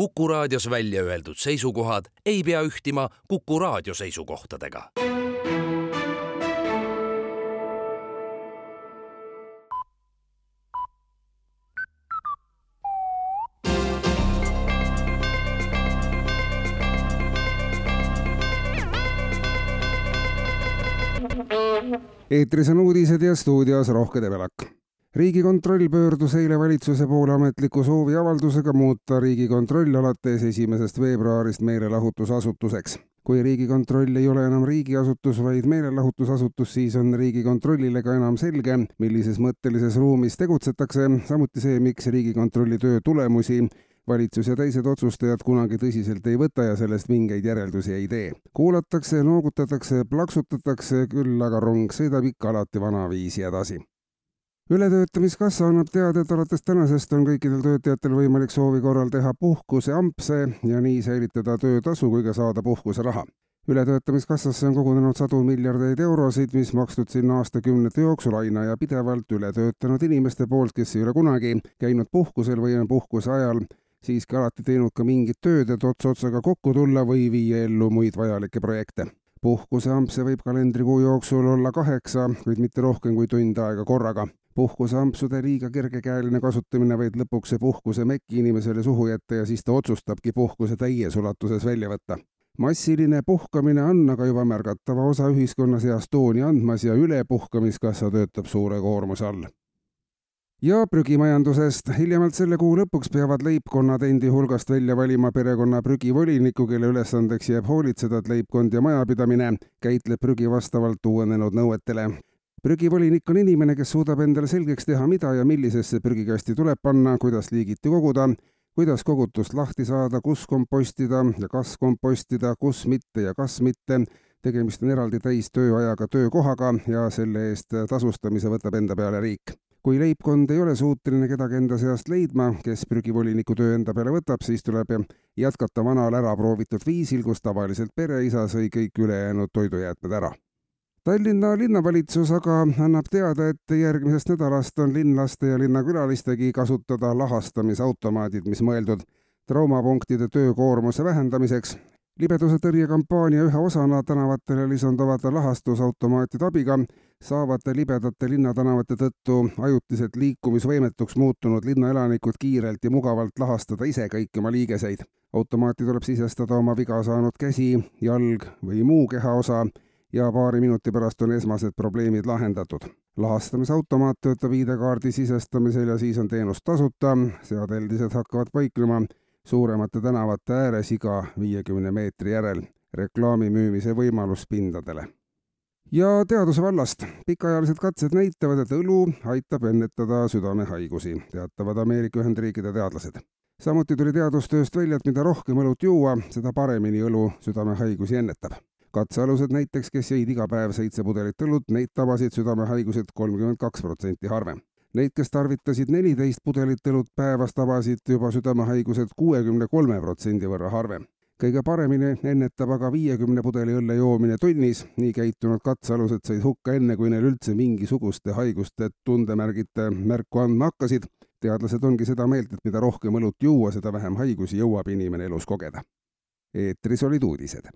Kuku raadios välja öeldud seisukohad ei pea ühtima Kuku raadio seisukohtadega. eetris on uudised ja stuudios Rohke Debelak riigikontroll pöördus eile valitsuse poole ametliku sooviavaldusega muuta Riigikontroll alates esimesest veebruarist meelelahutusasutuseks. kui Riigikontroll ei ole enam riigiasutus, vaid meelelahutusasutus, siis on Riigikontrollile ka enam selge, millises mõttelises ruumis tegutsetakse, samuti see, miks Riigikontrolli töö tulemusi valitsus ja teised otsustajad kunagi tõsiselt ei võta ja sellest mingeid järeldusi ei tee. kuulatakse, noogutatakse, plaksutatakse, küll aga rong sõidab ikka alati vanaviisi edasi ületöötamiskassa annab teada, et alates tänasest on kõikidel töötajatel võimalik soovi korral teha puhkuseampse ja nii säilitada töötasu kui ka saada puhkuseraha. ületöötamiskassasse on kogunenud sadu miljardeid eurosid, mis makstud sinna aastakümnete jooksul aina ja pidevalt üle töötanud inimeste poolt, kes ei ole kunagi käinud puhkusel või on puhkuse ajal siiski alati teinud ka mingit tööd, et ots otsaga kokku tulla või viia ellu muid vajalikke projekte. puhkuseampse võib kalendrikuu jooksul olla kaheksa, kuid mitte rohkem kui tund aega korraga puhkuseampsude liiga kergekäeline kasutamine võib lõpuks see puhkuse meki inimesele suhu jätta ja siis ta otsustabki puhkuse täies ulatuses välja võtta. massiline puhkamine on aga juba märgatava osa ühiskonna seas tooni andmas ja ülepuhkamiskassa töötab suure koormuse all. ja prügimajandusest. hiljemalt selle kuu lõpuks peavad leibkonnad endi hulgast välja valima perekonna prügivoliniku, kelle ülesandeks jääb hoolitseda, et leibkond ja majapidamine käitleb prügi vastavalt uuenenud nõuetele prügivolinik on inimene, kes suudab endale selgeks teha, mida ja millisesse prügikasti tuleb panna, kuidas liigiti koguda, kuidas kogutust lahti saada, kus kompostida ja kas kompostida, kus mitte ja kas mitte. tegemist on eraldi täistööajaga töökohaga ja selle eest tasustamise võtab enda peale riik. kui leibkond ei ole suuteline kedagi enda seast leidma, kes prügivoliniku töö enda peale võtab, siis tuleb jätkata vanal ära proovitud viisil, kus tavaliselt pereisa sõi kõik ülejäänud toidujäätmed ära Tallinna linnavalitsus aga annab teada, et järgmisest nädalast on linlaste ja linnakülalistegi kasutada lahastamisautomaadid, mis mõeldud traumapunktide töökoormuse vähendamiseks. libeduse tõrjekampaania ühe osana tänavatele lisanduvate lahastusautomaatide abiga saavad libedate linnatänavate tõttu ajutiselt liikumisvõimetuks muutunud linnaelanikud kiirelt ja mugavalt lahastada ise kõiki oma liigeseid. automaati tuleb sisestada oma viga saanud käsi, jalg või muu kehaosa ja paari minuti pärast on esmased probleemid lahendatud. lahastamisautomaat töötab ID-kaardi sisestamisel ja siis on teenus tasuta, seadeldised hakkavad paiknema suuremate tänavate ääres iga viiekümne meetri järel. reklaami müümise võimalus pindadele. ja teaduse vallast. pikaajalised katsed näitavad, et õlu aitab ennetada südamehaigusi, teatavad Ameerika Ühendriikide teadlased samuti tuli teadustööst välja, et mida rohkem õlut juua, seda paremini õlu südamehaigusi ennetab katsealused näiteks, kes jõid iga päev seitse pudelit õlut, neid tabasid südamehaigused kolmkümmend kaks protsenti harvem. Neid, kes tarvitasid neliteist pudelit õlut päevas, tabasid juba südamehaigused kuuekümne kolme protsendi võrra harvem. kõige paremini ennetab aga viiekümne pudeli õlle joomine tunnis, nii käitunud katsealused said hukka enne, kui neil üldse mingisuguste haiguste tundemärgid märku andma hakkasid. teadlased ongi seda meelt, et mida rohkem õlut juua, seda vähem haigusi jõuab inimene elus kogeda. eetris olid uudised